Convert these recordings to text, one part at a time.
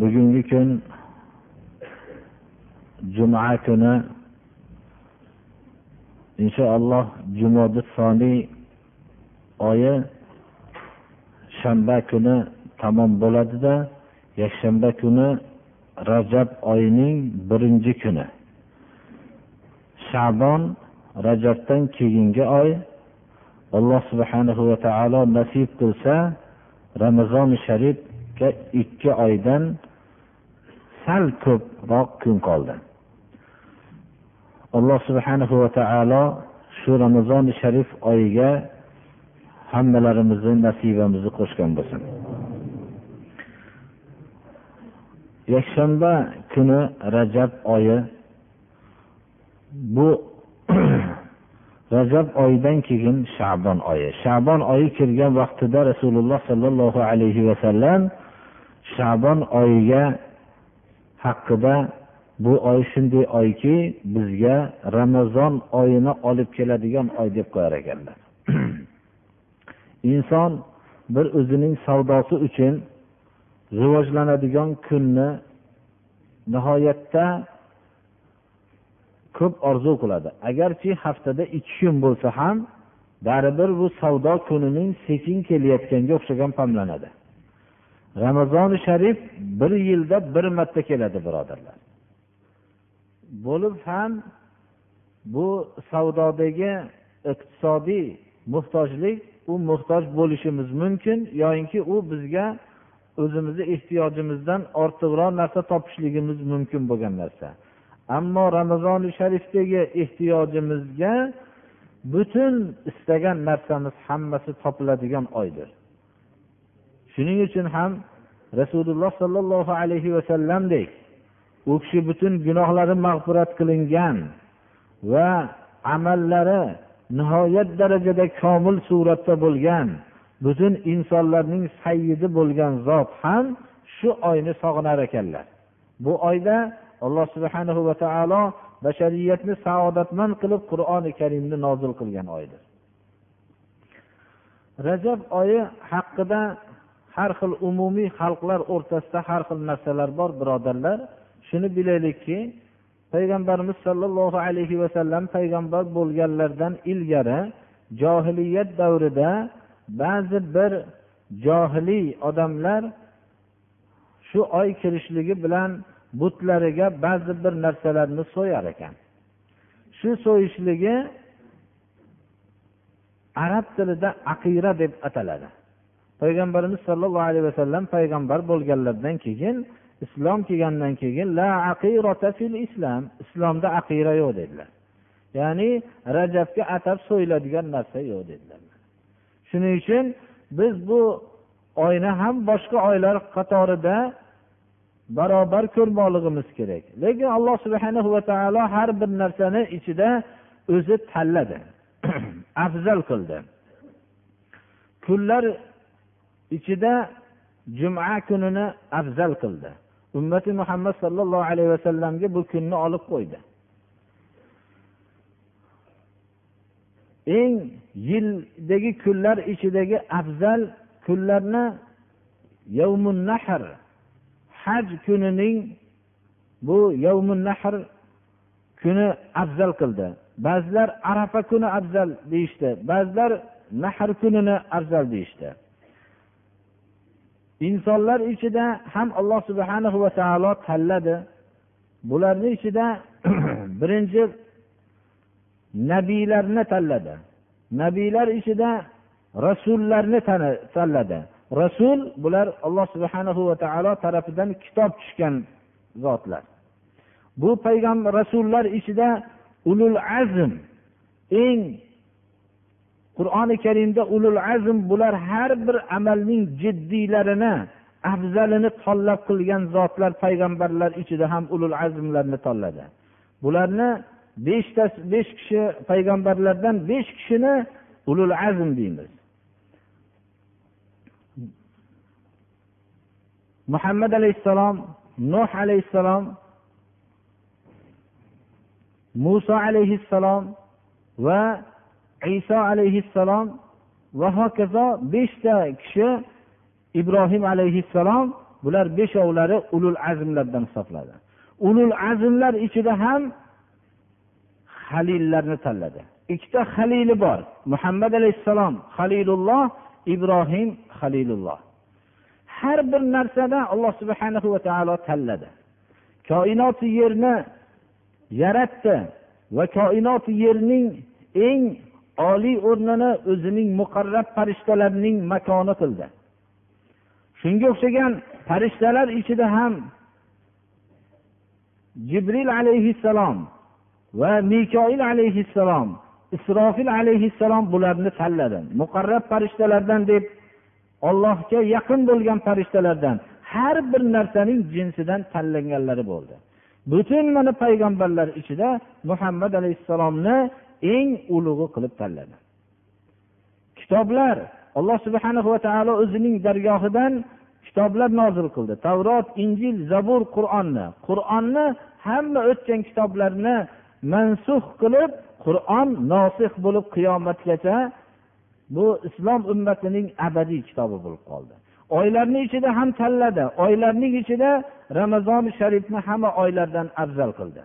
Bugungi kun juma kuni inshaalloh jumodi soniy oyi shanba kuni tamom bo'ladida yakshanba kuni rajab oyining birinchi kuni. Shabon rajabdan keyingi oy. Alloh subhanahu va taolo nasib qilsa ramazoni sharifga ikki oydan sal ko'proq kun qoldi. Alloh subhanahu va taolo shu ramazoni sharif oyiga hammalarimizni nasibamizni qo'shgan bo'lsin. Yakshanba kuni rajab oyi bu rajab oyidan keyin shabon oyi. Shabon oyi kirgan vaqtida rasululloh sollallohu alayhi vasallam shabon oyiga haqida bu oy shunday oyki bizga ramazon oyini olib keladigan oy deb qo'yar ekanlar. Inson bir o'zining savdosi uchun rivojlanadigan kunni nihoyatda ko'p orzu qiladi. Agarchi haftada ikki kun bo'lsa ham baribir bu savdo kunining sekin kelayotganga o'xshagan pamlanadi. Ramazoni sharif bir yilda bir marta keladi birodarlar. Bo'lib ham bu savdodagi iqtisodiy muhtojlik u muhtoj bo'lishimiz mumkin yoyinki u bizga o'zimizni ehtiyojimizdan ortiqroq narsa topishligimiz mumkin bo'lgan narsa. Ammo ramazoni sharifdagi ehtiyojimizga butun istagan narsamiz hammasi topiladigan oydir. Shuning uchun ham rasululloh sollallohu alayhi vasallamdek u kishi butun gunohlari mag'firat qilingan va amallari nihoyat darajada komil suratda bo'lgan butun insonlarning sayyidi bo'lgan zot ham shu oyni sog'inar ekanlar. Bu oyda alloh subhanahu va taolo bashariyatni saodatmand qilib qur'oni karimni nozil qilgan oydir. Rajab oyi haqida har xil umumiy xalqlar o'rtasida har xil narsalar bor birodarlar. Shuni bilaylikki payg'ambarimiz sollallohu alayhi vasallam payg'ambar bo'lganlaridan ilgari johiliyat davrida ba'zi bir johiliy odamlar shu oy kirishligi bilan butlariga ba'zi bir narsalarni so'yar ekan. Shu so'yishligi arab tilida aqira deb ataladi. Payg'ambarimiz sollallohu alayhi vasallam payg'ambar bo'lganlaridan keyin islom kelgandan keyin la aqirata fil islom islomda aqira yo'q dedilar. Ya'ni rajabga atab so'yiladigan narsa yo'q dedilar. Shuning uchun biz bu oyni ham boshqa oylar qatorida barobar ko'rmoqligimiz kerak. Lekin alloh subhana va taolo har bir narsani ichida o'zi tanladi afzal qildi. Kunlar ichida juma kunini afzal qildi. Ummati muhammad sollallohu alayhi vasallamga bu kunni olib qo'ydi. Eng yildagi kunlar ichidagi afzal kunlarni yavmun nahr haj kunining bu yavmun nahr kuni afzal qildi. Ba'zilar arafa kuni afzal deyishdi ba'zilar nahr kunini afzal deyishdi. Insonlar ichida ham alloh subhanahu va taolo tanladi bularni ichida birinchi nabiylarni tanladi nabiylar ichida rasullarni tanladi rasul bular alloh subhanahu va taolo tarafidan kitob tushgan zotlar. Bu payg'ambar rasullar ichida ulul azm eng qur'oni karimda ulul azm bular har bir amalning jiddiylarini afzalini tanlab qilgan zotlar payg'ambarlar ichida ham ulul azmlarni tanladi. Bularni beshta besh kishi payg'ambarlardan besh kishini ulul azm deymiz. Muhammad alayhissalom nuh alayhissalom muso alayhissalom va iso alayhissalom va hokazo beshta kishi ibrohim alayhissalom bular beshovlari ulul azmlardan hisoblanadi ulul azmlar ichida ham halillarni tanladi. Ikkita halili bor. Muhammad alayhissalom halilulloh ibrohim halilulloh har bir narsada alloh subhanahu va taolo tanladi. Koinoti yerni yaratdi va koinoti yerning eng oliy o'rnini o'zining muqarrab farishtalarining makoni qildi. Shunga o'xshagan farishtalar ichida ham jibril alayhissalom va mikoil alayhissalom isrofil alayhissalom bularni tanladi. Muqarrab farishtalardan deb ollohga yaqin bo'lgan farishtalardan har bir narsaning jinsidan tanlanganlari bo'ldi. Butun mana payg'ambarlar ichida muhammad alayhissalomni eng ulug'i qilib tanladi. Kitoblar alloh subhana va taolo o'zining dargohidan kitoblar nozil qildi. Tavrot injil zabur qur'onni. Qur'onni hamma o'tgan kitoblarni mansux qilib qur'on nosih bo'lib qiyomatgacha bu islom ummatining abadiy kitobi bo'lib qoldi. Oylarni ichida ham tanladi. Oylarning ichida ramazoni sharifni hamma oylardan afzal qildi.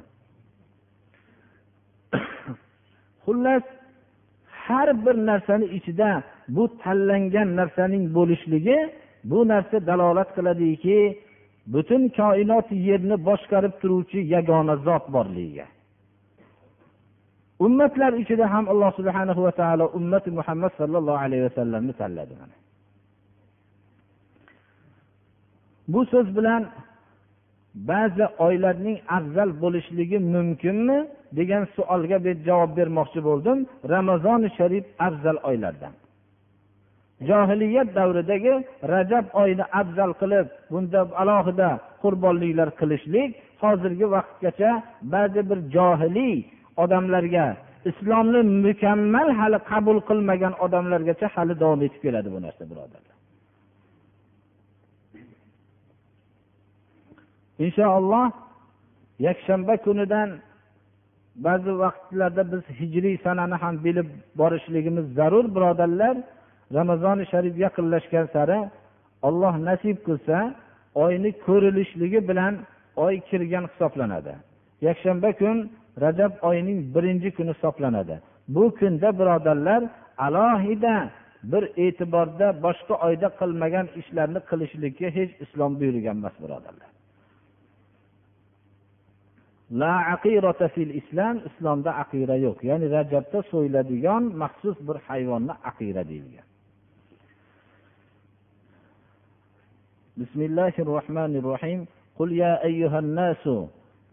Xullas har bir narsani ichida bu tanlangan narsaning bo'lishligi bu narsa dalolat qiladiki butun koinot yerni boshqarib turuvchi yagona zot borligiga. Ummatlar ichida ham alloh subhana va taolo ummati muhammad sollallohu alayhi vasallamni tanladi bu so'z bilan ba'zi oylarning afzal bo'lishligi mumkinmi degan savolga javob bermoqchi bo'ldim. Ramazoni sharif afzal oylardan. Johiliyat davridagi rajab oyini afzal qilib bunda alohida qurbonliklar qilishlik hozirgi vaqtgacha ba'zi bir johiliy odamlarga islomni mukammal hali qabul qilmagan odamlargacha hali davom etib keladi bu narsa birodarlar. Inshaalloh yakshanba kunidan ba'zi vaqtlarda biz hijriy sanani ham bilib borishligimiz zarur birodarlar. Ramazoni sharif yaqinlashgan sari olloh nasib qilsa oyni ko'rilishligi bilan oy kirgan hisoblanadi. Yakshanba kun rajab oyining birinchi kuni hisoblanadi. Bu kunda birodarlar alohida bir e'tiborda boshqa oyda qilmagan ishlarni qilishlikka hech islom buyurgan emas birodarlar. La aqirata fil islam islomda aqira yo'q ya'ni rajabda so'yiladigan maxsus bir hayvonni aqira deyilgan الله الرحمن الرحيم. قل يا أيها الناس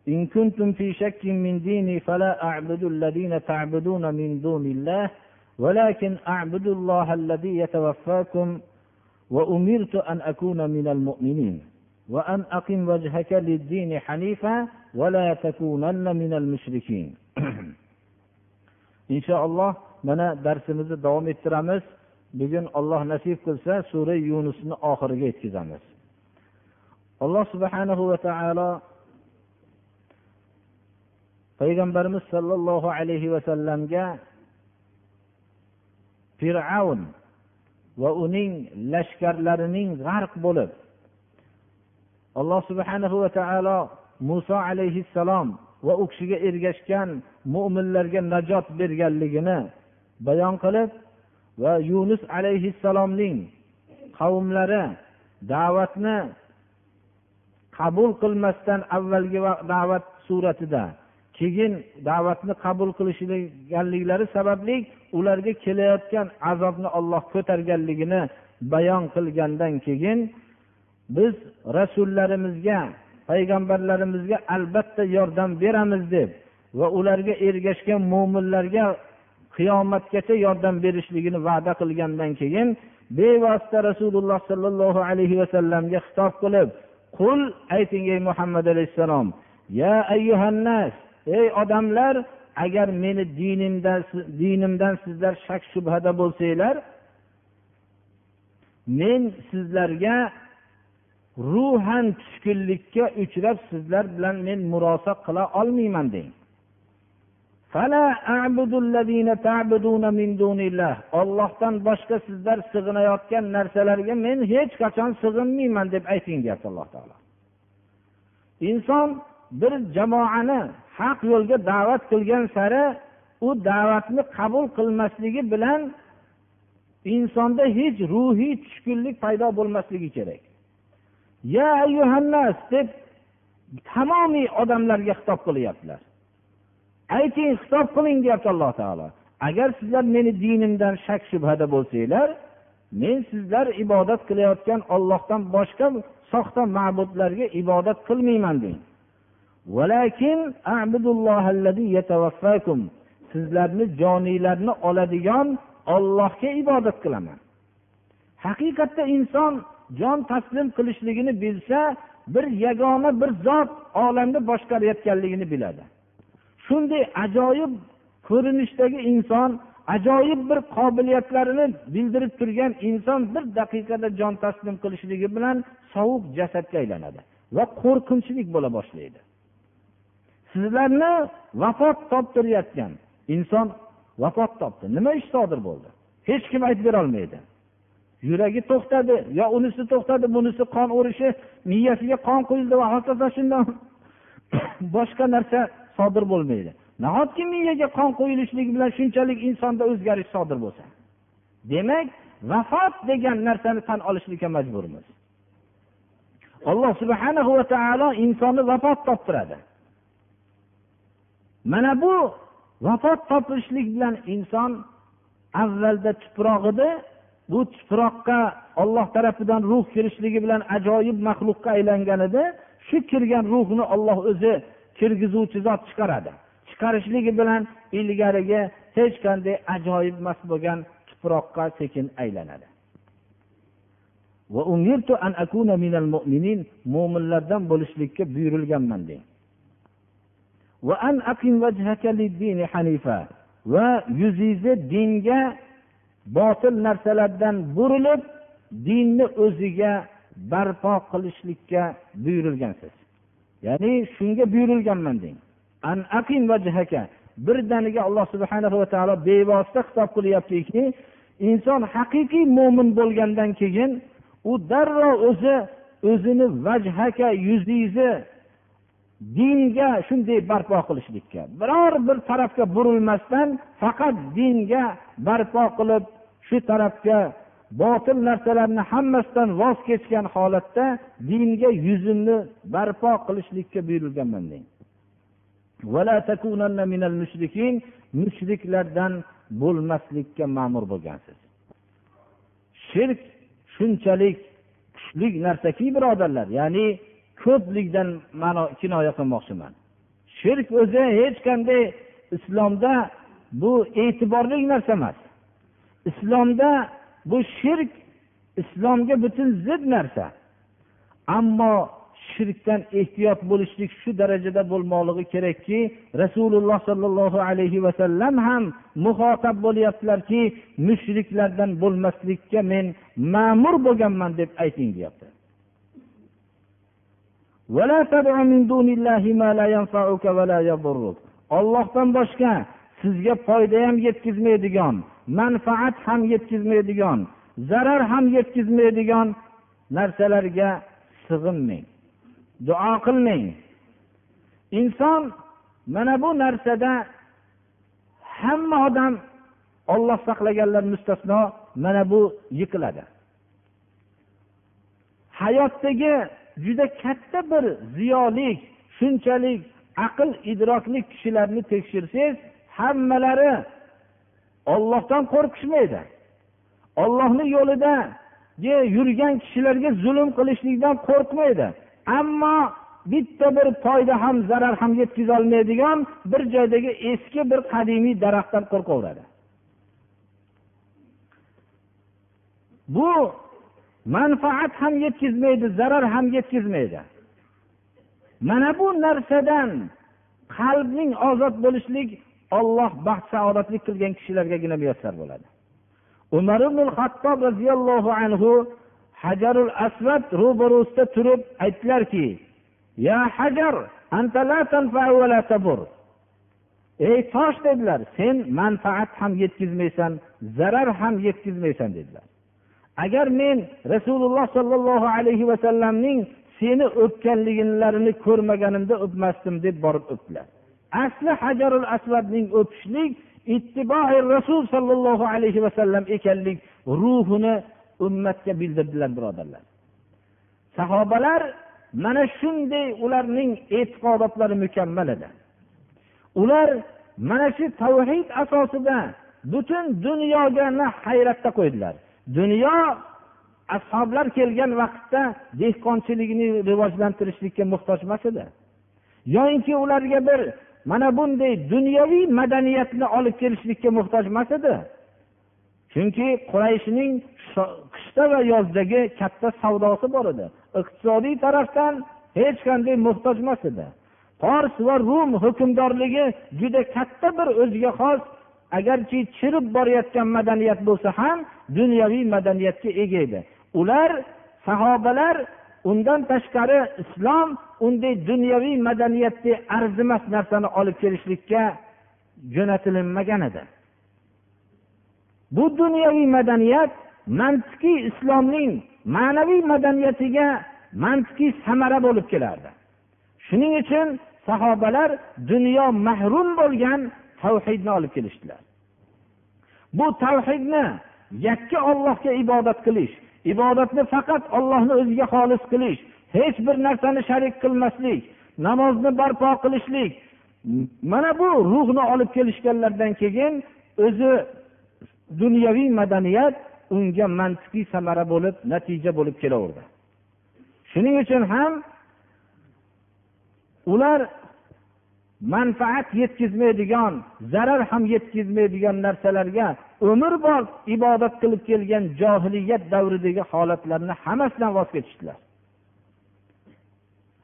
إن كنتم في شك من ديني فلا أعبد الذين تعبدون من دون الله ولكن أعبد الله الذي يتوفاكم وأمرت أن أكون من المؤمنين وأن أقم وجهك للدين حنيفا ولا تكونن من المشركين إن شاء الله mana darsimizni davom ettiramiz bugun alloh nasib qilsa sura yunusni oxiriga yetkazamiz alloh subhanahu va taolo payg'ambarimiz sollallohu alayhi vasallamga fir'avn va uning lashkarlarining g'arq bo'lib alloh subhanahu va taolo muso alayhissalom va u kishiga ergashgan mo'minlarga najot berganligini bayon qilib va yunus alayhissalomning qavmlari da'vatni qabul qilmasdan avvalgi da'vat suratida keyin da'vatni qabul qilishganliklari sababli ularga kelayotgan azobni olloh ko'targanligini bayon qilgandan keyin biz rasullarimizga payg'ambarlarimizga albatta yordam beramiz deb va ularga ergashgan mo'minlarga qiyomatgacha yordam berishligini va'da qilgandan keyin bevosita rasululloh sollallohu alayhi vasallamga xitob qilib qul ayting ey muhammad alayhissalom ya ayyuhannas ey odamlar agar meni dinimdan dinimdan sizlar shak shubhada bo'lsanglar men sizlarga ruhan tushkunlikka uchrab sizlar bilan men murosa qila olmayman deng. Ollohdan boshqa sizlar sig'inayotgan narsalarga men hech qachon sig'inmayman deb ayting deyapti alloh taolo. Inson bir jamoani haq yo'lga da'vat qilgan sari u da'vatni qabul qilmasligi bilan insonda hech ruhiy tushkunlik paydo bo'lmasligi kerak. Ya ayyuhannas deb tamomiy odamlarga xitob qilyaptilar. Ayting xitob qiling deyapti alloh taolo. Agar sizlar meni dinimdan shak shubhada bo'lsanglar men sizlar ibodat qilayotgan ollohdan boshqa soxta ma'budlarga ibodat qilmayman deng sizlarni joniylarni oladigan ollohga ibodat qilaman. Haqiqatda inson jon taslim qilishligini bilsa bir yagona bir zot olamni boshqarayotganligini biladi. Shunday ajoyib ko'rinishdagi inson ajoyib bir qobiliyatlarini bildirib turgan inson bir daqiqada jon taslim qilishligi bilan sovuq jasadga aylanadi va qo'rqinchlik bo'la boshlaydi. Sizlarni vafot toptirayotgan inson vafot topdi. Nima ish sodir bo'ldi? Hech kim aytib berolmaydi. Yuragi to'xtadi yo unisi to'xtadi bunisi qon urishi miyasiga qon quyildi va hokazo shundan boshqa narsa sodir bo'lmaydi. Nahotki miyaga qon quyilishligi bilan shunchalik insonda o'zgarish sodir bo'lsa? Demak vafot degan narsani tan olishlikka majburmiz. Alloh subhana va taolo insonni vafot toptiradi. Mana bu vafot topishlik bilan inson avvalda tuprog'ida bu tuproqqa olloh tarafidan ruh kirishligi bilan ajoyib maxluqqa aylangan edi. Shu kirgan ruhni olloh o'zi kirgizuvchi zot chiqaradi. Chiqarishligi bilan ilgarigi hech qanday ajoyib emas bo'lgan tuproqqa sekin aylanadi. Mo'minlardan bo'lishlikka buyurilganman deng. Va yuzingizni dinga botil narsalardan burilib dinni o'ziga barpo qilishlikka buyurilgansiz ya'ni shunga buyurilganman deng. Birdaniga alloh subhana va taolo bevosita xitob qilyaptiki inson haqiqiy mo'min bo'lgandan keyin u darrov o'zi o'zini vajhaka yuzingizni dinga shunday barpo qilishlikka. Biror bir tarafga burilmasdan faqat dinga barpo qilib shu tarafga botil narsalarni hammasidan voz kechgan holatda dinga yuzimni barpo qilishlikka buyurilganman deng mushriklardan bo'lmaslikka ma'mur bo'lgansiz. Shirk shunchalik kuchli narsaki birodarlar. Ya'ni ko'plikdan ma'no kinoya qilmoqchiman. Shirk o'zi hech qanday islomda bu e'tiborli narsa emas. Islomda bu shirk islomga butun zid narsa. Ammo shirkdan ehtiyot bo'lishlik shu darajada bo'lmoqligi kerakki rasululloh sollallohu alayhi vasallam ham muhotab bo'lyaptilarki mushriklardan bo'lmaslikka men ma'mur bo'lganman deb ayting deyapti. Ollohdan boshqa sizga foyda ham yetkazmaydigan manfaat ham yetkazmaydigan zarar ham yetkazmaydigan narsalarga sig'inmang. Duo qilmang. Inson mana bu narsada hamma odam olloh saqlaganlar mustasno mana bu yiqiladi. Hayotdagi juda katta bir ziyolik shunchalik aql idrokli kishilarni tekshirsangiz hammalari ollohdan qo'rqishmaydi. Ollohni yo'lida yurgan kishilarga zulm qilishlikdan qo'rqmaydi. Ammo bitta bir foyda ham zarar ham yetkazolmaydigan bir joydagi eski bir qadimiy daraxtdan qo'rqaveradi. Bu manfaat ham yetkazmaydi zarar ham yetkazmaydi. Mana bu narsadan qalbning ozod bo'lishlik olloh baxt saodatlik qilgan kishilargagina muyassar bo'ladi. Umar ibn hattob roziyallohu anhu hajarul asvad ro'barusida turib aytdilarki ya hajar ey tosh dedilar. Sen manfaat ham yetkazmaysan zarar ham yetkazmaysan dedilar. Agar men rasululloh sollallohu alayhi vasallamning seni o'pganliginlarini ko'rmaganimda o'pmasdim deb borib o'pdilar. Asli hajarul asvadning o'pishlik ittiboi rasul sollallohu alayhi vasallam ekanlik ruhini ummatga bildirdilar birodarlar. Sahobalar mana shunday ularning e'tiqodotlari mukammal edi. Ular mana shu tavhid asosida butun dunyogani hayratda qo'ydilar. Dunyo ashoblar kelgan vaqtda dehqonchilikni rivojlantirishlikka muhtoj emas edi. Yoyinki ularga bir mana bunday dunyoviy madaniyatni olib kelishlikka muhtoj emas edi. Chunki qurayshning qishda va yozdagi katta savdosi bor edi. Iqtisodiy tarafdan hech qanday muhtoj emas edi. Fors va rum hukmdorligi juda katta bir o'ziga xos agarchi chirib borayotgan madaniyat bo'lsa ham dunyoviy madaniyatga ega edi. Ular sahobalar undan tashqari islom unday dunyoviy madaniyatga arzimas narsani olib kelishlikka jo'natilinmagan edi. Bu dunyoviy madaniyat mantiqiy islomning ma'naviy madaniyatiga mantiqiy samara bo'lib kelardi. Shuning uchun sahobalar dunyo mahrum bo'lgan tavhidni olib kelishdilar. Bu tavhidni yakka ollohga ibodat qilish ibodatni faqat ollohni o'ziga xolis qilish hech bir narsani sharik qilmaslik namozni barpo qilishlik mana bu ruhni olib kelishganlaridan keyin o'zi dunyoviy madaniyat unga mantiqiy samara bo'lib natija bo'lib kelaverdi. Shuning uchun ham ular manfaat yetkazmaydigan zarar ham yetkazmaydigan narsalarga umrbod ibodat qilib kelgan johiliyat davridagi holatlarni hammasidan voz kechishdilar.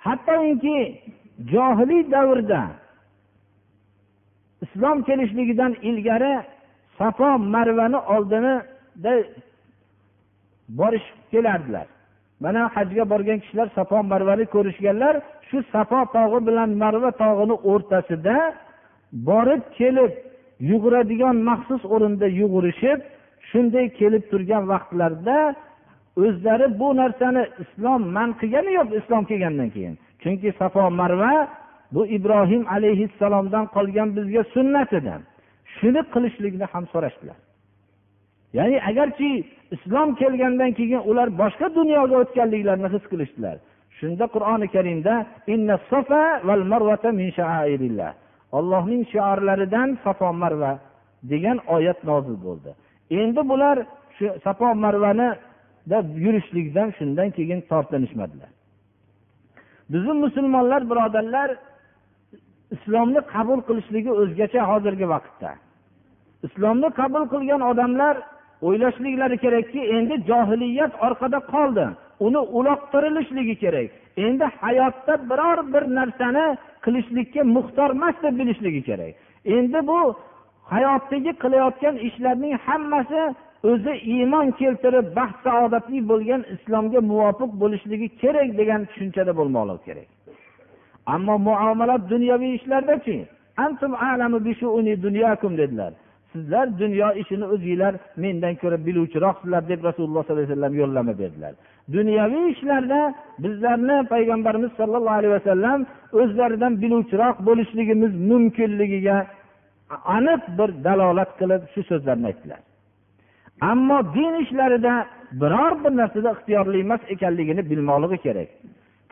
Hattoki johiliy davrda islom kelishligidan ilgari safo marvani oldinida borishib kelardilar. Mana hajga borgan kishilar safo marvani ko'rishganlar shu safo tog'i bilan marva tog'ini o'rtasida borib kelib yuguradigan maxsus o'rinda yugurishib shunday kelib turgan vaqtlarida o'zlari bu narsani islom man qilgani yo'q islom kelgandan keyin. Chunki safo marva bu ibrohim alayhissalomdan qolgan bizga sunnat edi shuni qilishlikni ham so'rashdilar. Ya'ni agarchi islom kelgandan keyin ular boshqa dunyoga o'tganliklarini his qilishdilar shunda qur'oni karimda ollohning shiorlaridan safo marva degan oyat nozil bo'ldi. Endi bular shu safo marvani yurishlikdan shundan keyin tortinishmadilar. Bizni musulmonlar birodarlar islomni qabul qilishligi o'zgacha hozirgi vaqtda. Islomni qabul qilgan odamlar o'ylashliklari kerakki endi johiliyat orqada qoldi. Uni uloqtirilishligi kerak. Endi hayotda biror bir narsani qilishlikka muxtor emas deb bilishligi kerak. Endi bu hayotdagi qilayotgan ishlarning hammasi o'zi iymon keltirib baxt saodatli bo'lgan islomga muvofiq bo'lishligi kerak degan tushunchada bo'lmoqligi kerak. Ammo muomalat dunyoviy ishlardachi? Dedilar. Sizlar dunyo ishini o'zinglar mendan ko'ra biluvchiroqsizlar deb rasululloh sollallohu alayhi vasallam yo'llama berdilar. Dunyoviy ishlarda bizlarni payg'ambarimiz sollallohu alayhi vasallam o'zlaridan biluvchiroq bo'lishligimiz mumkinligiga aniq bir dalolat qilib shu so'zlarni aytdilar. Ammo din ishlarida biror bir narsada ixtiyorli emas ekanligini bilmoqligi kerak.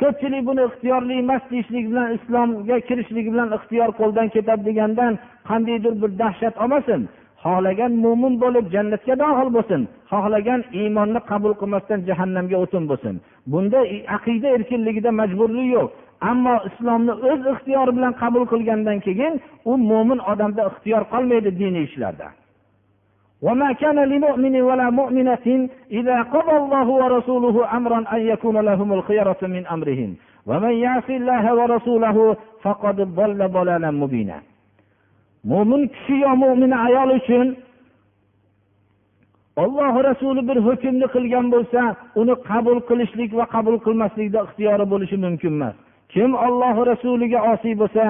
Ko'pchilik buni ixtiyorli emas deyishlik bilan islomga kirishligi bilan ixtiyor qo'ldan ketadi degandan qandaydir bir dahshat olmasin. Xohlagan mo'min bo'lib jannatga dohil bo'lsin. Xohlagan iymonni qabul qilmasdan jahannamga o'tin bo'lsin. Bunda aqida erkinligida majburlik yo'q. Ammo islomni o'z ixtiyori bilan qabul qilgandan keyin u mo'min odamda ixtiyor qolmaydi diniy ishlarda. وما كان لمؤمن ولا مؤمنة إذا قضى الله ورسوله أمرا أن يكون لهم الخيرة من أمرهم ومن يعص الله ورسوله فقد ضل ضلالا مبينا mo'min kishi yo mo'min ayol uchun olloh rasuli bir hukmni qilgan bo'lsa uni qabul qilishlik va qabul qilmaslikda ixtiyori bo'lishi mumkin emas kim olloh rasuliga osiy bo'lsa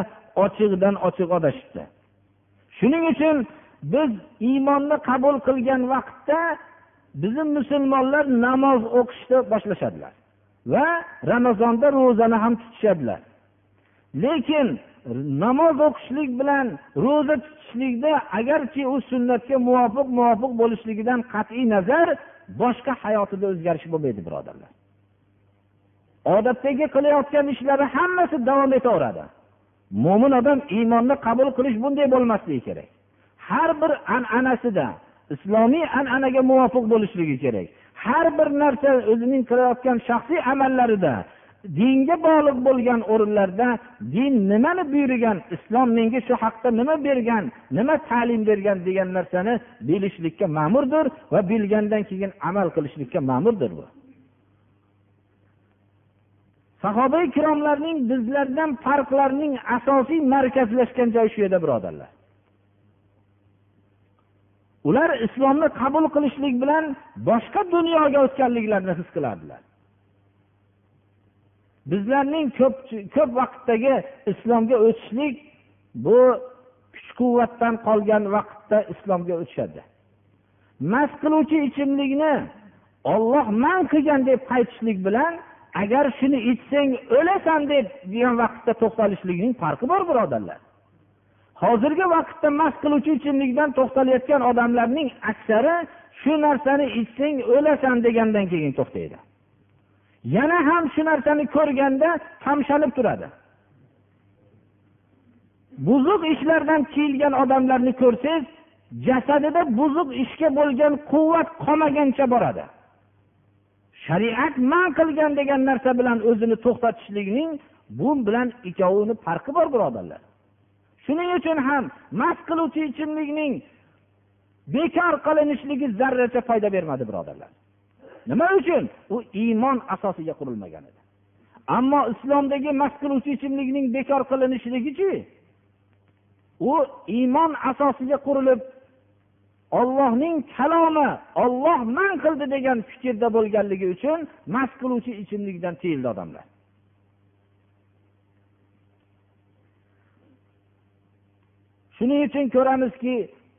ochiqdan ochiq adashibdi shuning uchun biz iymonni qabul qilgan vaqtda bizni musulmonlar namoz o'qishni boshlashadilar va ramazonda ro'zani ham tutishadilar. Lekin namoz o'qishlik bilan ro'za tutishlikda agarki u sunnatga muvofiq muvofiq bo'lishligidan qat'iy nazar boshqa hayotida o'zgarish bo'lmaydi birodarlar. Odatdagi qilayotgan ishlari hammasi davom etaveradi. Mo'min odam iymonni qabul qilish bunday bo'lmasligi kerak. Har bir an'anasida islomiy an'anaga muvofiq bo'lishligi kerak. Har bir narsa o'zining qilayotgan shaxsiy amallarida dinga bog'liq bo'lgan o'rinlarda din nimani buyurgan islom menga shu haqda nima bergan nima ta'lim bergan degan narsani bilishlikka ma'murdir va bilgandan keyin amal qilishlikka ma'murdir bu. Sahoba ikromlarning bizlardan farqlarining asosiy markazlashgan joyi shu yerda birodarlar. Ular islomni qabul qilishlik bilan boshqa dunyoga o'tganliklarini his qilardilar. Bizlarning ko'p ko'p vaqtdagi islomga o'tishlik bu kuch quvvatdan qolgan vaqtda islomga o'tishadi. Mast qiluvchi ichimlikni olloh man qilgan deb qaytishlik bilan agar shuni ichsang o'lasan deb degan vaqtda to'xtalishlikning farqi bor birodarlar. Hozirgi vaqtda mast qiluvchi ichimlikdan to'xtalayotgan odamlarning aksari shu narsani ichsang o'lasan degandan keyin to'xtaydi. Yana ham shu narsani ko'rganda tamshanib turadi. Buzuq ishlardan tiyilgan odamlarni ko'rsangiz jasadida buzuq ishga bo'lgan quvvat qolmagancha boradi. Shariat man qilgan degan narsa bilan o'zini to'xtatishlikning bu bilan ikkovini farqi bor birodarlar. Shuning uchun ham mast qiluvchi ichimlikning bekor qilinishligi zarracha foyda bermadi birodarlar. Nima uchun? U iymon asosiga qurilmagan edi. Ammo islomdagi mast qiluvchi ichimlikning bekor qilinishligichi? U iymon asosiga qurilib ollohning kalomi olloh man qildi degan fikrda bo'lganligi uchun mast qiluvchi ichimlikdan tiyildi odamlar. Shuning uchun ko'ramizki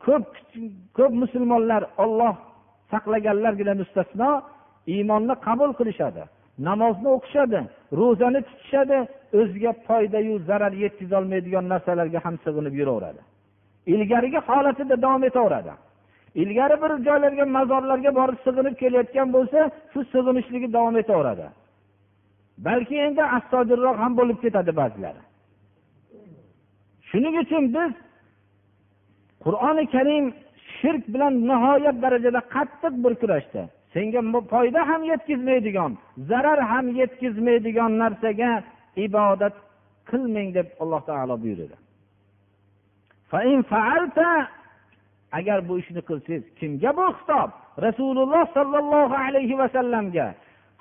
ko'p ko'p musulmonlar olloh saqlaganlargina mustasno iymonni qabul qilishadi namozni o'qishadi ro'zani tutishadi o'ziga foydayu zarar yetkazolmaydigan narsalarga ham sig'inib yuraveradi. Ilgarigi holatida davom etaveradi. Ilgari bir joylarga mazorlarga borib sig'inib kelayotgan bo'lsa shu sig'inishligi davom etaveradi. Balki endi astoydilroq ham bo'lib ketadi ba'zilari. Shuning uchun biz qur'oni karim shirk bilan nihoyat darajada qattiq bir kurashdi. Senga foyda ham yetkazmaydigan zarar ham yetkazmaydigan narsaga ibodat qilmang deb alloh taolo buyurdi. Agar bu ishni qilsangiz kimga bu xitob? Rasululloh sollallohu alayhi vasallamga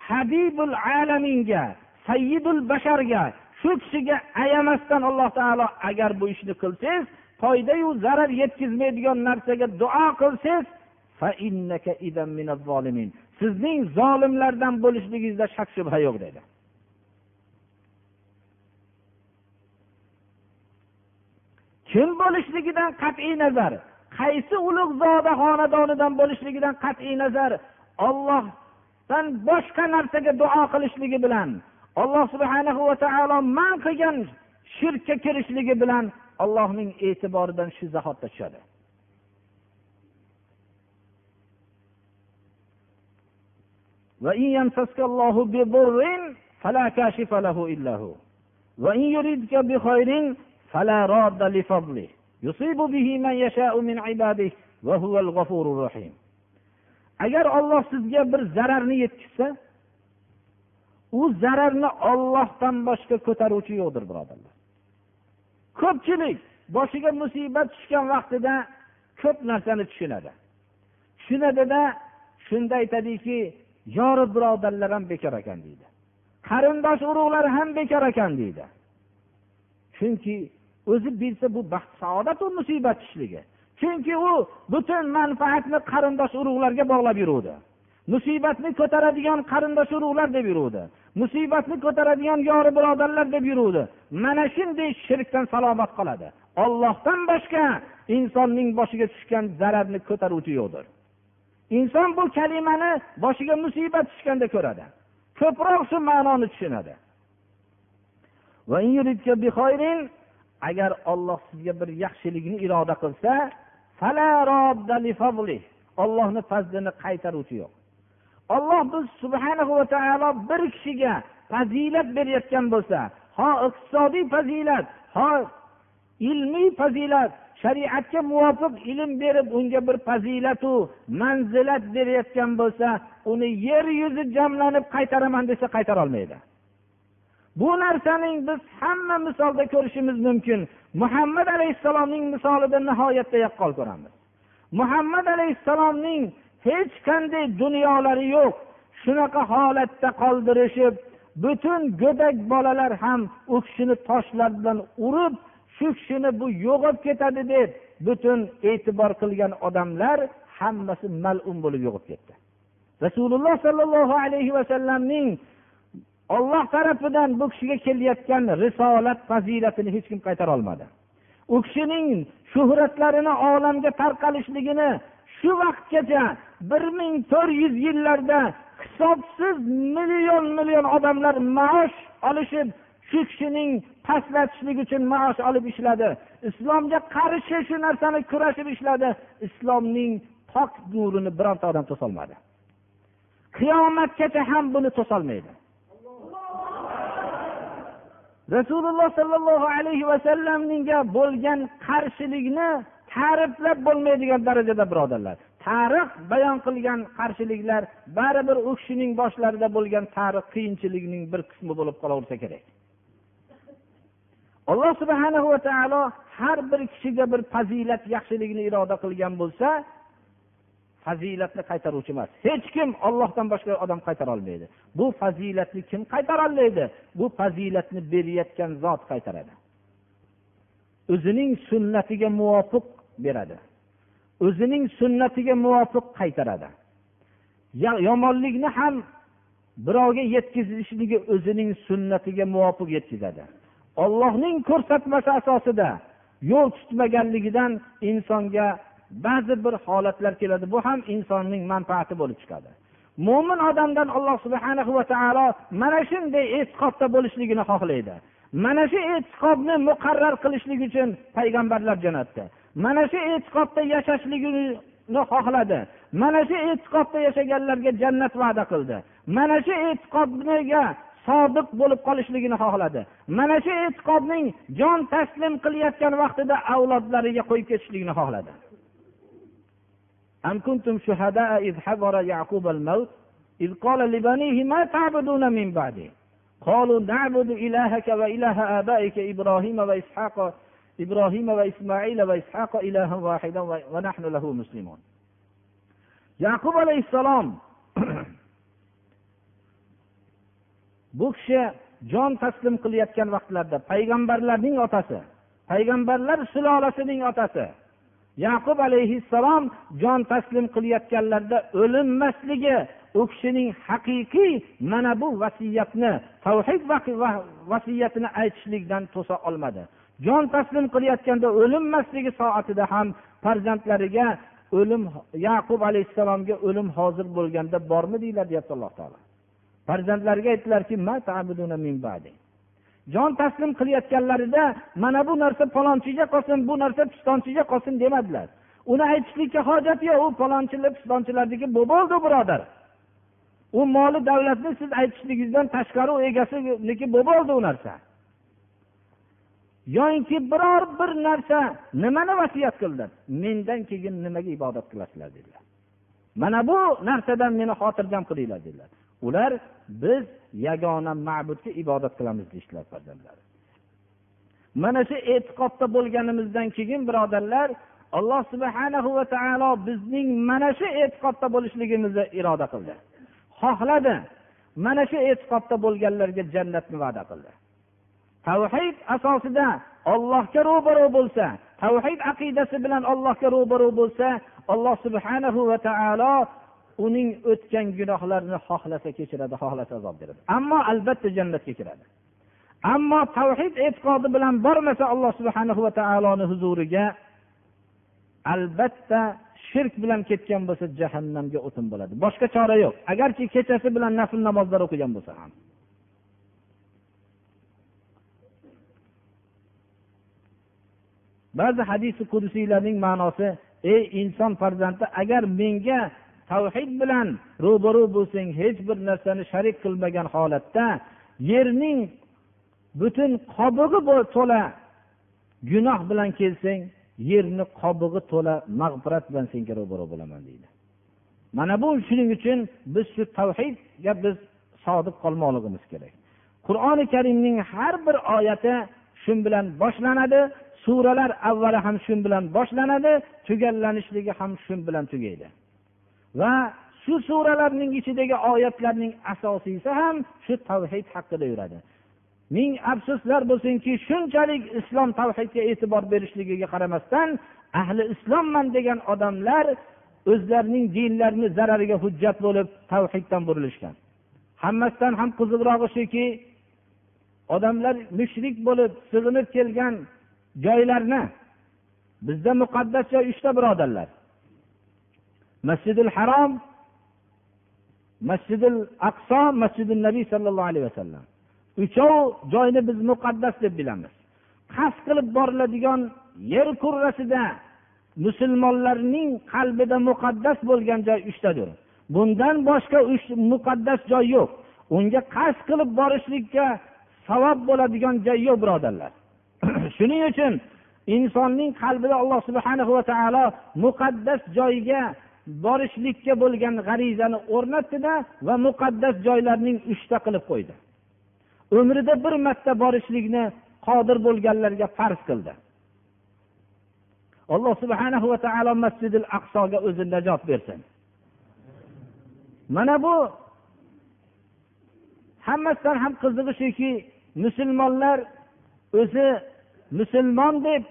habibul alaminga sayyidul basharga shu kishiga ayamasdan alloh taolo agar bu ishni qilsangiz foydayu zarar yetkazmaydigan narsaga duo qilsangiz sizning zolimlardan bo'lishligingizda shak shubha yo'q dedi. Kim bo'lishligidan qat'iy nazar qaysi ulug' zoda xonadonidan bo'lishligidan qat'iy nazar ollohdan boshqa narsaga duo qilishligi bilan alloh subhanahu va taolo man qilgan shirkka kirishligi bilan allohning e'tiboridan shu zahotda tushadi agar olloh sizga bir zararni yetkazsa u zararni ollohdan boshqa ko'taruvchi yo'qdir birodarlar. Ko'pchilik boshiga musibat tushgan vaqtida ko'p narsani tushunadi. Tushunadida shunda aytadiki yori birodarlar ham bekor ekan deydi. Qarindosh urug'lar ham bekor ekan deydi. Chunki o'zi bilsa bu baxt saodatu musibat tushishligi chunki u butun manfaatni qarindosh urug'larga bog'lab yuruvdi. Musibatni ko'taradigan qarindosh urug'lar deb yuruvdi. Musibatni ko'taradigan yori birodarlar deb yuruvdi. Mana shunday shirkdan salomat qoladi. Ollohdan boshqa insonning boshiga tushgan zararni ko'taruvchi yo'qdir. Inson bu kalimani boshiga musibat tushganda ko'radi. Ko'proq shu ma'noni tushunadi. Agar olloh sizga bir yaxshilikni iroda qilsa ollohni fazlini qaytaruvchi yo'q. Olloh biz subhanahu va taolo bir kishiga fazilat berayotgan bo'lsa ho iqtisodiy fazilat ho ilmiy fazilat shariatga muvofiq ilm berib unga bir fazilatu manzilat berayotgan bo'lsa uni yer yuzi jamlanib qaytaraman desa qaytarolmaydi bu narsaning biz hamma misolda ko'rishimiz mumkin. Muhammad alayhissalomning misolida nihoyatda yaqqol ko'ramiz. Muhammad alayhissalomning hech qanday dunyolari yo'q. Shunaqa holatda qoldirishib butun go'dak bolalar ham u kishini toshlar bilan urib shu kishini bu yo'qolib ketadi deb butun e'tibor qilgan odamlar hammasi malum bo'lib yo'qolib ketdi. Rasululloh sollallohu alayhi vasallamning olloh tarafidan bu kishiga kelayotgan risolat fazilatini hech kim qaytara olmadi. U kishining shuhratlarini olamga tarqalishligini shu vaqtgacha bir ming to'rt yuz yillarda hisobsiz million million odamlar maosh olishib shu kishining pastlatishlik uchun maosh olib ishladi. Islomga qarshi shu narsani kurashib ishladi. Islomning pok nurini bironta odam to'solmadi. Qiyomatgacha ham buni to'solmaydi. Rasululloh sollallohu alayhi vasallamga bo'lgan qarshilikni ta'riflab bo'lmaydigan darajada birodarlar. Tarix bayon qilgan qarshiliklar baribir u kishining boshlarida bo'lgan tarix qiyinchilikning bir qismi bo'lib qolaversa kerak. Alloh subhana va taolo har bir kishiga bir fazilat yaxshilikni iroda qilgan bo'lsa fazilatni qaytaruvchi emas. Hech kim ollohdan boshqa odam qaytara olmaydi. Bu fazilatni kim qaytara olmaydi? Bu fazilatni berayotgan zot qaytaradi. O'zining sunnatiga muvofiq beradi. O'zining sunnatiga muvofiq qaytaradi. Yomonlikni ham birovga yetkazishligi o'zining sunnatiga muvofiq yetkazadi. Ollohning ko'rsatmasi asosida yo'l tutmaganligidan insonga ba'zi bir holatlar keladi. Bu ham insonning manfaati bo'lib chiqadi. Mo'min odamdan alloh subhana va taolo mana shunday e'tiqodda bo'lishligini xohlaydi. Mana shu e'tiqodni muqarrar qilishlik uchun payg'ambarlar jo'natdi. mana shu e'tiqodda yashashligini xohladi mana shu e'tiqodda yashaganlarga jannat va'da qildi mana shu e'tiqodga sodiq bo'lib qolishligini xohladi mana shu e'tiqodning jon taslim qilayotgan vaqtida avlodlariga qo'yib ketishligini xohladi أم كنتم شهداء إذ حضر يعقوب الموت إذ قال لبنيه ما تعبدون من بعده قالوا نعبد إلهك وإله آبائك إبراهيم وإسحاق إبراهيم وإسماعيل وإسحاق إلها واحدا ونحن له مسلمون yaqub alayhissalom bu kishi jon taslim qilayotgan vaqtlarda payg'ambarlarning otasi payg'ambarlar sulolasining otasi yaqub alayhissalom jon taslim qilayotganlarida o'linmasligi u kishining haqiqiy mana bu vasiyatni tavhid vasiyatini aytishlikdan to'sa olmadi Jon taslim qilayotganda o'limmasligi soatida ham farzandlariga o'lim yaqub alayhissalomga o'lim hozir bo'lganda bormi deyapti alloh taolo. Farzandlariga aytdilarki jon taslim qilayotganlarida mana bu narsa palonchiga qolsin bu narsa pistonchiga qolsin demadilar. Uni aytishlikka hojat yo'q u palonchilar pistonchilarniki bu bo'ldi birodar. U moli davlatni siz aytishligingizdan tashqari u egasiniki bu bo'ldi u narsa. Yoyinki biror bir narsa nimani vasiyat qildi? Mendan keyin nimaga ibodat qilasizlar dedilar. Mana bu narsadan meni xotirjam qilinglar dedilar. Ular biz yagona ma'budga ibodat qilamiz deyishdilar farzandlari. Mana shu e'tiqodda bo'lganimizdan keyin birodarlar alloh subhanahu va taolo bizning mana shu e'tiqodda bo'lishligimizni iroda qildi. Xohladi. Mana shu e'tiqodda bo'lganlarga jannatni va'da qildi. Tavhid asosida ollohga ro'baro bo'lsa tavhid aqidasi bilan allohga ro'baro bo'lsa alloh subhanahu va taolo uning o'tgan gunohlarini xohlasa kechiradi xohlasa azob beradi. Ammo albatta jannatga kiradi. Ammo tavhid e'tiqodi bilan bormasa alloh subhanahu va taoloni huzuriga albatta shirk bilan ketgan bo'lsa jahannamga o'tin bo'ladi. Boshqa chora yo'q. Agarki kechasi bilan nafl namozlar o'qigan bo'lsa ham. Ba'zi hadisi qudsiylarning ma'nosi ey inson farzandi agar menga tavhid bilan ro'baro bo'lsang hech bir narsani sharik qilmagan holatda yerning butun qobig'i to'la gunoh bilan kelsang yerni qobig'i to'la mag'firat bilan senga ro'baro bo'laman deydi. Mana bu shuning uchun biz shu tavhidga biz sodiq qolmoqligimiz kerak. Qur'oni karimning har bir oyati shu bilan boshlanadi. Suralar avvali ham shu bilan boshlanadi tugallanishligi ham shu bilan tugaydi. Va shu suralarning ichidagi oyatlarning asosiysi ham shu tavhid haqida yuradi. Ming afsuslar bo'lsinki shunchalik islom tavhidga e'tibor berishligiga qaramasdan ahli islomman degan odamlar o'zlarining dinlarini zarariga hujjat bo'lib tavhiddan burilishgan. Hammasidan ham qiziqrog'i shuki odamlar mushrik bo'lib sig'inib kelgan joylarni. Bizda muqaddas joy uchta birodarlar. Masjidil harom masjidil aqso masjidil nabiy sollallohu alayhi vasallam. Uchov joyni biz muqaddas deb bilamiz. Qasd qilib boriladigan yer kurrasida musulmonlarning qalbida muqaddas bo'lgan joy uchtadir. Bundan boshqa muqaddas joy yo'q. Unga qasd qilib borishlikka savob bo'ladigan joy yo'q birodarlar. Shuning uchun insonning qalbida alloh subhana va taolo muqaddas joyga borishlikka bo'lgan g'arizani o'rnatdida va muqaddas joylarning uchta qilib qo'ydi. Umrida bir marta borishlikni qodir bo'lganlarga farz qildi. Alloh subhana va taolo masjidil aqsoga o'zi najot bersin. Mana bu hammasidan ham qizig'i shuki musulmonlar o'zi musulmon deb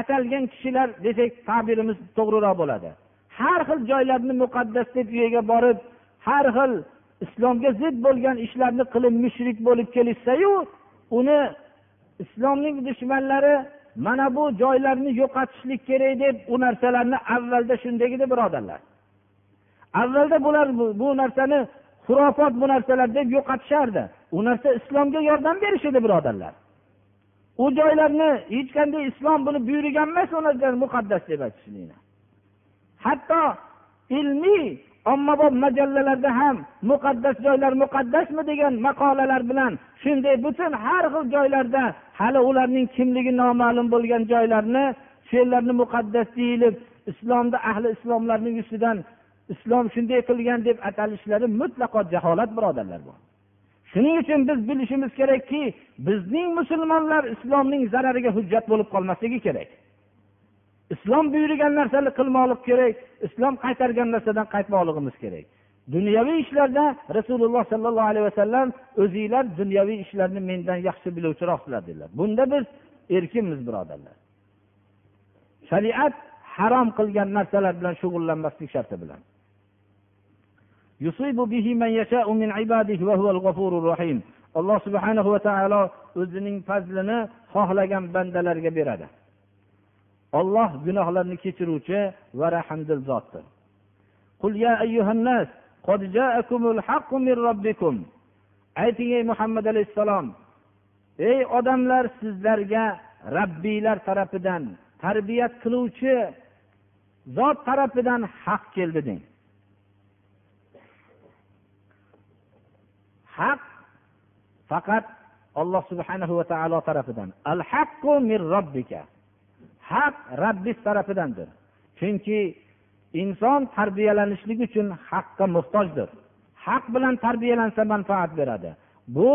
atalgan kishilar desak ta'birimiz to'g'riroq bo'ladi. Har xil joylarni muqaddas deb u yerga borib har xil islomga zid bo'lgan ishlarni qilib mushrik bo'lib kelishsayu uni islomning dushmanlari mana bu joylarni yo'qotishlik kerak deb u narsalarni avvalda shunday edi birodarlar. Avvalda bular bu narsani xurofot bu narsalar deb yo'qotishardi. U narsa islomga yordam berish edi birodarlar. U joylarni hech qanday islom buni buyurgan emas u narsani muqaddas deb aytishlikni hatto ilmiy ommabop majallalarda ham muqaddas joylar muqaddasmi degan maqolalar bilan shunday butun har xil joylarda hali ularning kimligi noma'lum bo'lgan joylarni shu yerlarni muqaddas deyilib islomda ahli islomlarning ustidan islom shunday qilgan deb atalishlari mutlaqo jaholat birodarlar bu shuning uchun biz bilishimiz kerakki bizning musulmonlar islomning zarariga hujjat bo'lib qolmasligi kerak. Islom buyurgan narsani qilmoqlik kerak islom qaytargan narsadan qaytmoqligimiz kerak. Dunyoviy ishlarda rasululloh sollallohu alayhi vasallam o'zinglar dunyoviy ishlarni mendan yaxshi biluvchiroqsizlar dedilar bunda biz erkinmiz birodarlar. Shariat harom qilgan narsalar bilan shug'ullanmaslik sharti bilan. Alloh subhanahu va taolo o'zining fazlini xohlagan bandalarga beradi. Olloh gunohlarni kechiruvchi va rahmdil zotdir. Ayting ey muhammad alayhissalom ey odamlar sizlarga rabbiylar tarafidan tarbiyat qiluvchi zot tarafidan haq keldi deng. Haq faqat alloh subhanahu va taolo tarafidan. Al haqqu min robbika. Haq rabbiz tarafidandir. Chunki inson tarbiyalanishlik uchun haqqa muhtojdir. Haq bilan tarbiyalansa manfaat beradi. Bu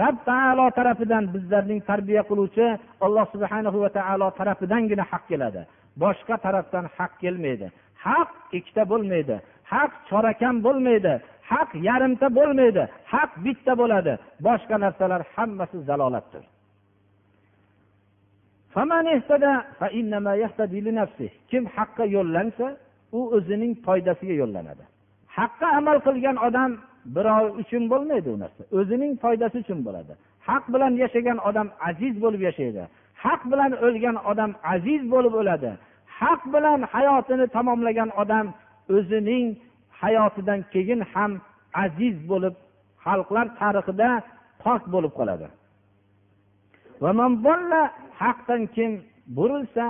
rab taolo tarafidan bizlarning tarbiya qiluvchi alloh subhanahu va taolo tarafidangina haq keladi. Boshqa tarafdan haq kelmaydi. Haq ikkita bo'lmaydi. Haq chorakam bo'lmaydi. Haq yarimta bo'lmaydi haq bitta bo'ladi. Boshqa narsalar hammasi zalolatdir. Kim haqqa yo'llansa u o'zining foydasiga yo'llanadi. Haqqa amal qilgan odam birov uchun bo'lmaydi u narsa. O'zining foydasi uchun bo'ladi. Haq bilan yashagan odam aziz bo'lib yashaydi. Haq bilan o'lgan odam aziz bo'lib o'ladi. Haq bilan hayotini tamomlagan odam o'zining hayotidan keyin ham aziz bo'lib xalqlar tarixida pok bo'lib qoladi. Haqdan kim burilsa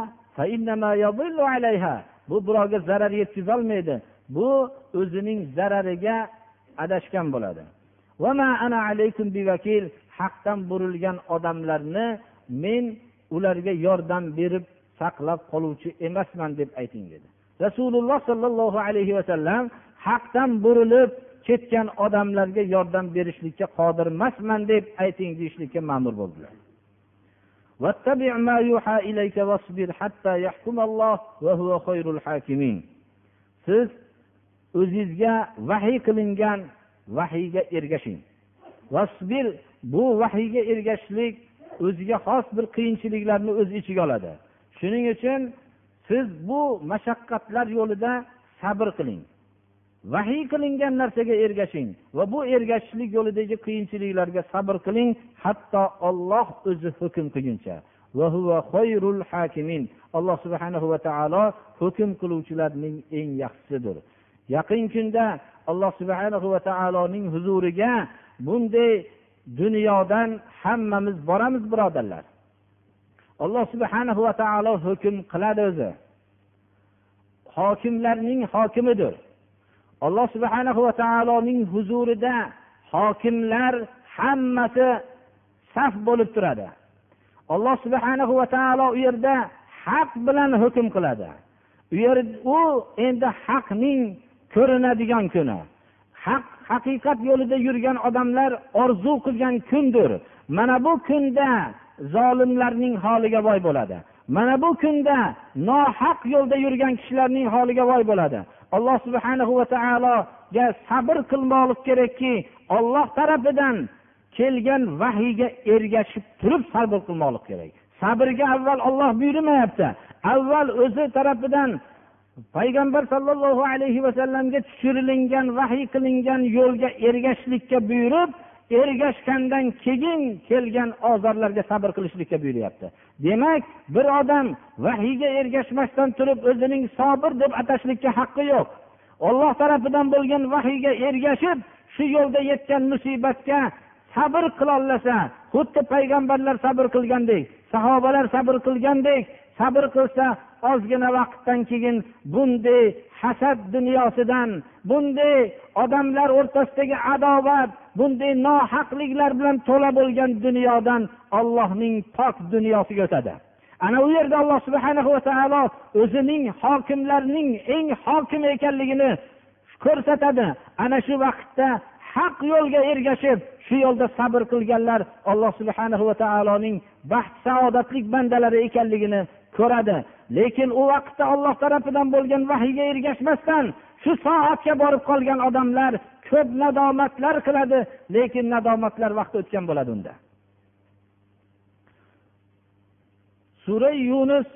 bu birovga zarar yetkazolmaydi. Bu o'zining zarariga adashgan bo'ladi. Haqdan burilgan odamlarni men ularga yordam berib saqlab qoluvchi emasman deb ayting dedi. Rasululloh sollallohu alayhi vasallam haqdan burilib ketgan odamlarga yordam berishlikka qodir emasman deb ayting deyishlikka ma'mur bo'ldilar. Siz o'zizga vahiy qilingan vahiyga ergashing. Vasbir bu vahiyga ergashishlik o'ziga xos bir qiyinchiliklarni o'z ichiga oladi. Shuning uchun siz bu mashaqqatlar yo'lida sabr qiling. Vahiy qilingan narsaga ergashing va bu ergashishlik yo'lidagi qiyinchiliklarga sabr qiling. Hatto olloh o'zi hukm qilguncha. Alloh subhanahu va taolo hukm qiluvchilarning eng yaxshisidir. Yaqin kunda alloh subhanahu va taoloning huzuriga bunday dunyodan hammamiz boramiz birodarlar. Alloh subhanahu va taolo hukm qiladi o'zi. Hokimlarning hokimidir. Alloh subhana va taoloning huzurida hokimlar hammasi saf bo'lib turadi. Alloh subhana va taolo u yerda haq bilan hukm qiladi. U yer u endi haqning ko'rinadigan kuni. Haq haqiqat yo'lida yurgan odamlar orzu qilgan kundir. Mana bu kunda zolimlarning holiga voy bo'ladi. Mana bu kunda nohaq yo'lda yurgan kishilarning holiga voy bo'ladi. Alloh subhanahu va taologa sabr qilmoqlik kerakki olloh tarafidan kelgan vahiyga ergashib turib sabr qilmoqlik kerak. Sabrga avval olloh buyurmayapti. Avval o'zi tarafidan payg'ambar sollallohu alayhi vasallamga tushirilingan vahiy qilingan yo'lga ergashishlikka buyurib ergashgandan keyin kelgan ozorlarga sabr qilishlikka buyuryapti. Demak bir odam vahiyga ergashmasdan turib o'zining sobir deb atashlikka haqqi yo'q. Olloh tarafidan bo'lgan vahiyga ergashib shu yo'lda yetgan musibatga sabr qilolasa xuddi payg'ambarlar sabr qilgandek sahobalar sabr qilgandek sabr qilsa ozgina vaqtdan keyin bunday hasad dunyosidan bunday odamlar o'rtasidagi adovat bunday nohaqliklar bilan to'la bo'lgan dunyodan ollohning pok dunyosiga o'tadi. Ana u yerda alloh subhana va taolo o'zining hokimlarning eng hokim ekanligini ko'rsatadi. Ana shu vaqtda haq yo'lga ergashib shu yo'lda sabr qilganlar alloh subhana va taoloning baxt saodatlik bandalari ekanligini ko'radi. Lekin u vaqtda olloh tarafidan bo'lgan vahiyga ergashmasdan shu soatga borib qolgan odamlar ko'p nadomatlar qiladi lekin nadomatlar vaqti o'tgan bo'ladi unda. Sura yunus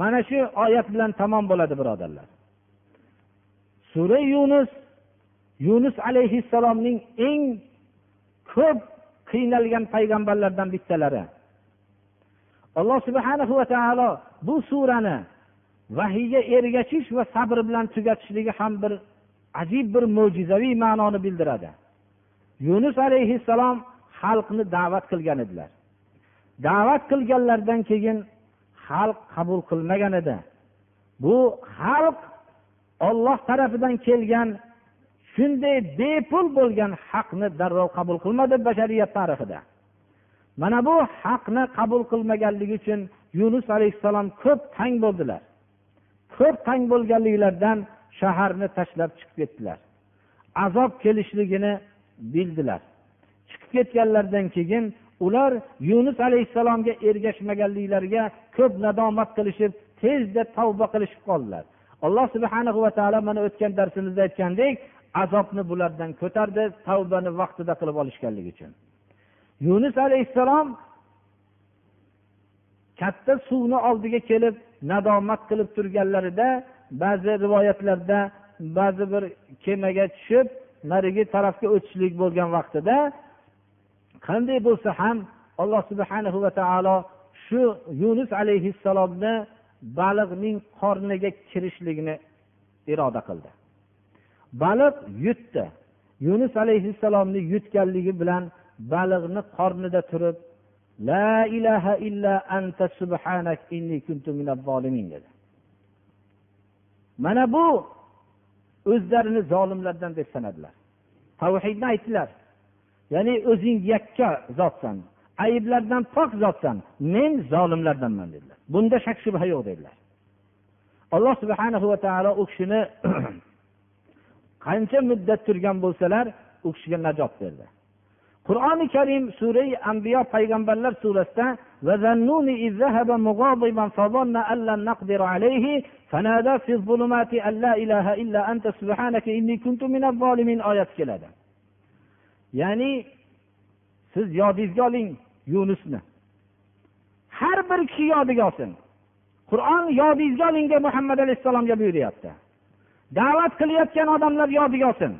mana shu oyat bilan tamom bo'ladi birodarlar. Sura yunus yunus alayhissalomning eng ko'p qiynalgan payg'ambarlardan bittalari. Alloh subhana va taolo bu surani vahiyga ergashish va sabr bilan tugatishligi ham bir ajib bir mo'jizaviy ma'noni bildiradi. Yunus alayhissalom xalqni da'vat qilgan edilar. Da'vat qilganlaridan keyin xalq qabul qilmagan edi. Bu xalq olloh tarafidan kelgan shunday bepul bo'lgan haqni darrov qabul qilmadi bashariyat tarixida. Mana bu haqni qabul qilmaganligi uchun yunus alayhissalom ko'p tang bo'ldilar. Ko'p tang bo'lganliklaridan shaharni tashlab chiqib ketdilar. Azob kelishligini bildilar. Chiqib ketganlaridan keyin ular yunus alayhissalomga ergashmaganliklariga ko'p nadomat qilishib tezda tavba qilishib qoldilar. Alloh subhana va taolo mana o'tgan darsimizda aytgandek azobni bulardan ko'tardi tavbani vaqtida qilib olishganligi uchun. Yunus alayhissalom katta suvni oldiga kelib nadomat qilib turganlarida ba'zi rivoyatlarda ba'zi bir kemaga tushib narigi tarafga o'tishlik bo'lgan vaqtida qanday bo'lsa ham alloh subhana va taolo shu yunus alayhissalomni baliqning qorniga kirishligini iroda qildi. Baliq yutdi. Yunus alayhissalomni yutganligi bilan baliqni qornida turib la ilaha illa anta subhanak inni kuntu zolimin dedi. Mana bu o'zlarini zolimlardan deb sanadilar. Tavhidni aytdilar. Ya'ni o'zing yakka zotsan ayblardan pok zotsan men zolimlardanman dedilar. Bunda shak shubha yo'q dedilar. Alloh subhana va taolo u kishini qancha muddat turgan bo'lsalar u kishiga najot berdi. Qur'oni karim surai ambiyo payg'ambarlar surasida oyati keladi. Ya'ni siz yodingizga oling yunusni. Har bir kishi yodiga olsin. Qur'on yodingizga oling deb muhammad alayhissalomga buyuryapti. Da'vat qilayotgan odamlar yodiga olsin.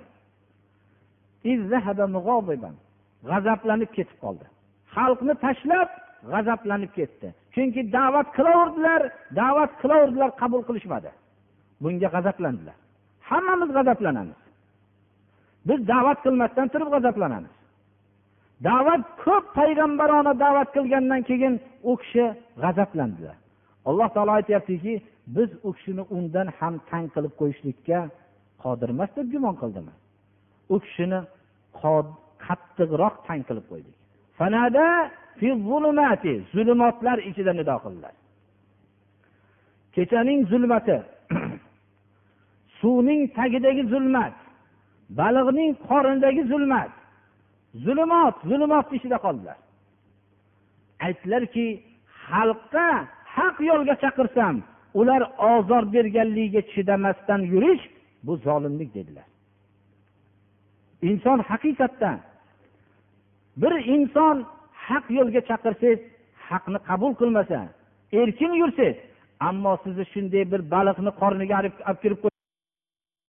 G'azablanib ketib qoldi. Xalqni tashlab g'azablanib ketdi. Chunki da'vat qilaverdilar da'vat qilaverdilar qabul qilishmadi. Bunga g'azablandilar. Hammamiz g'azablanamiz. Biz da'vat qilmasdan turib g'azablanamiz. Da'vat ko'p payg'ambarona da'vat qilgandan keyin u kishi g'azablandilar. Alloh taolo aytyaptiki biz u kishini undan ham tang qilib qo'yishlikka qodir emas deb gumon qildimi? U kishini qattiqroq tang qilib qo'ydik. Zulmatlar ichida nido qildilar. Kechaning zulmati suvning tagidagi zulmat baliqning qornidagi zulmat zulmat zulmat ichida qoldilar. Aytdilarki xalqqa haq yo'lga chaqirsam ular ozor berganligiga chidamasdan yurish bu zolimlik dedilar. Inson haqiqatdan bir inson haq yo'lga chaqirsangiz haqni qabul qilmasa erkin yursangiz ammo sizni shunday bir baliqni qorniga olib kirib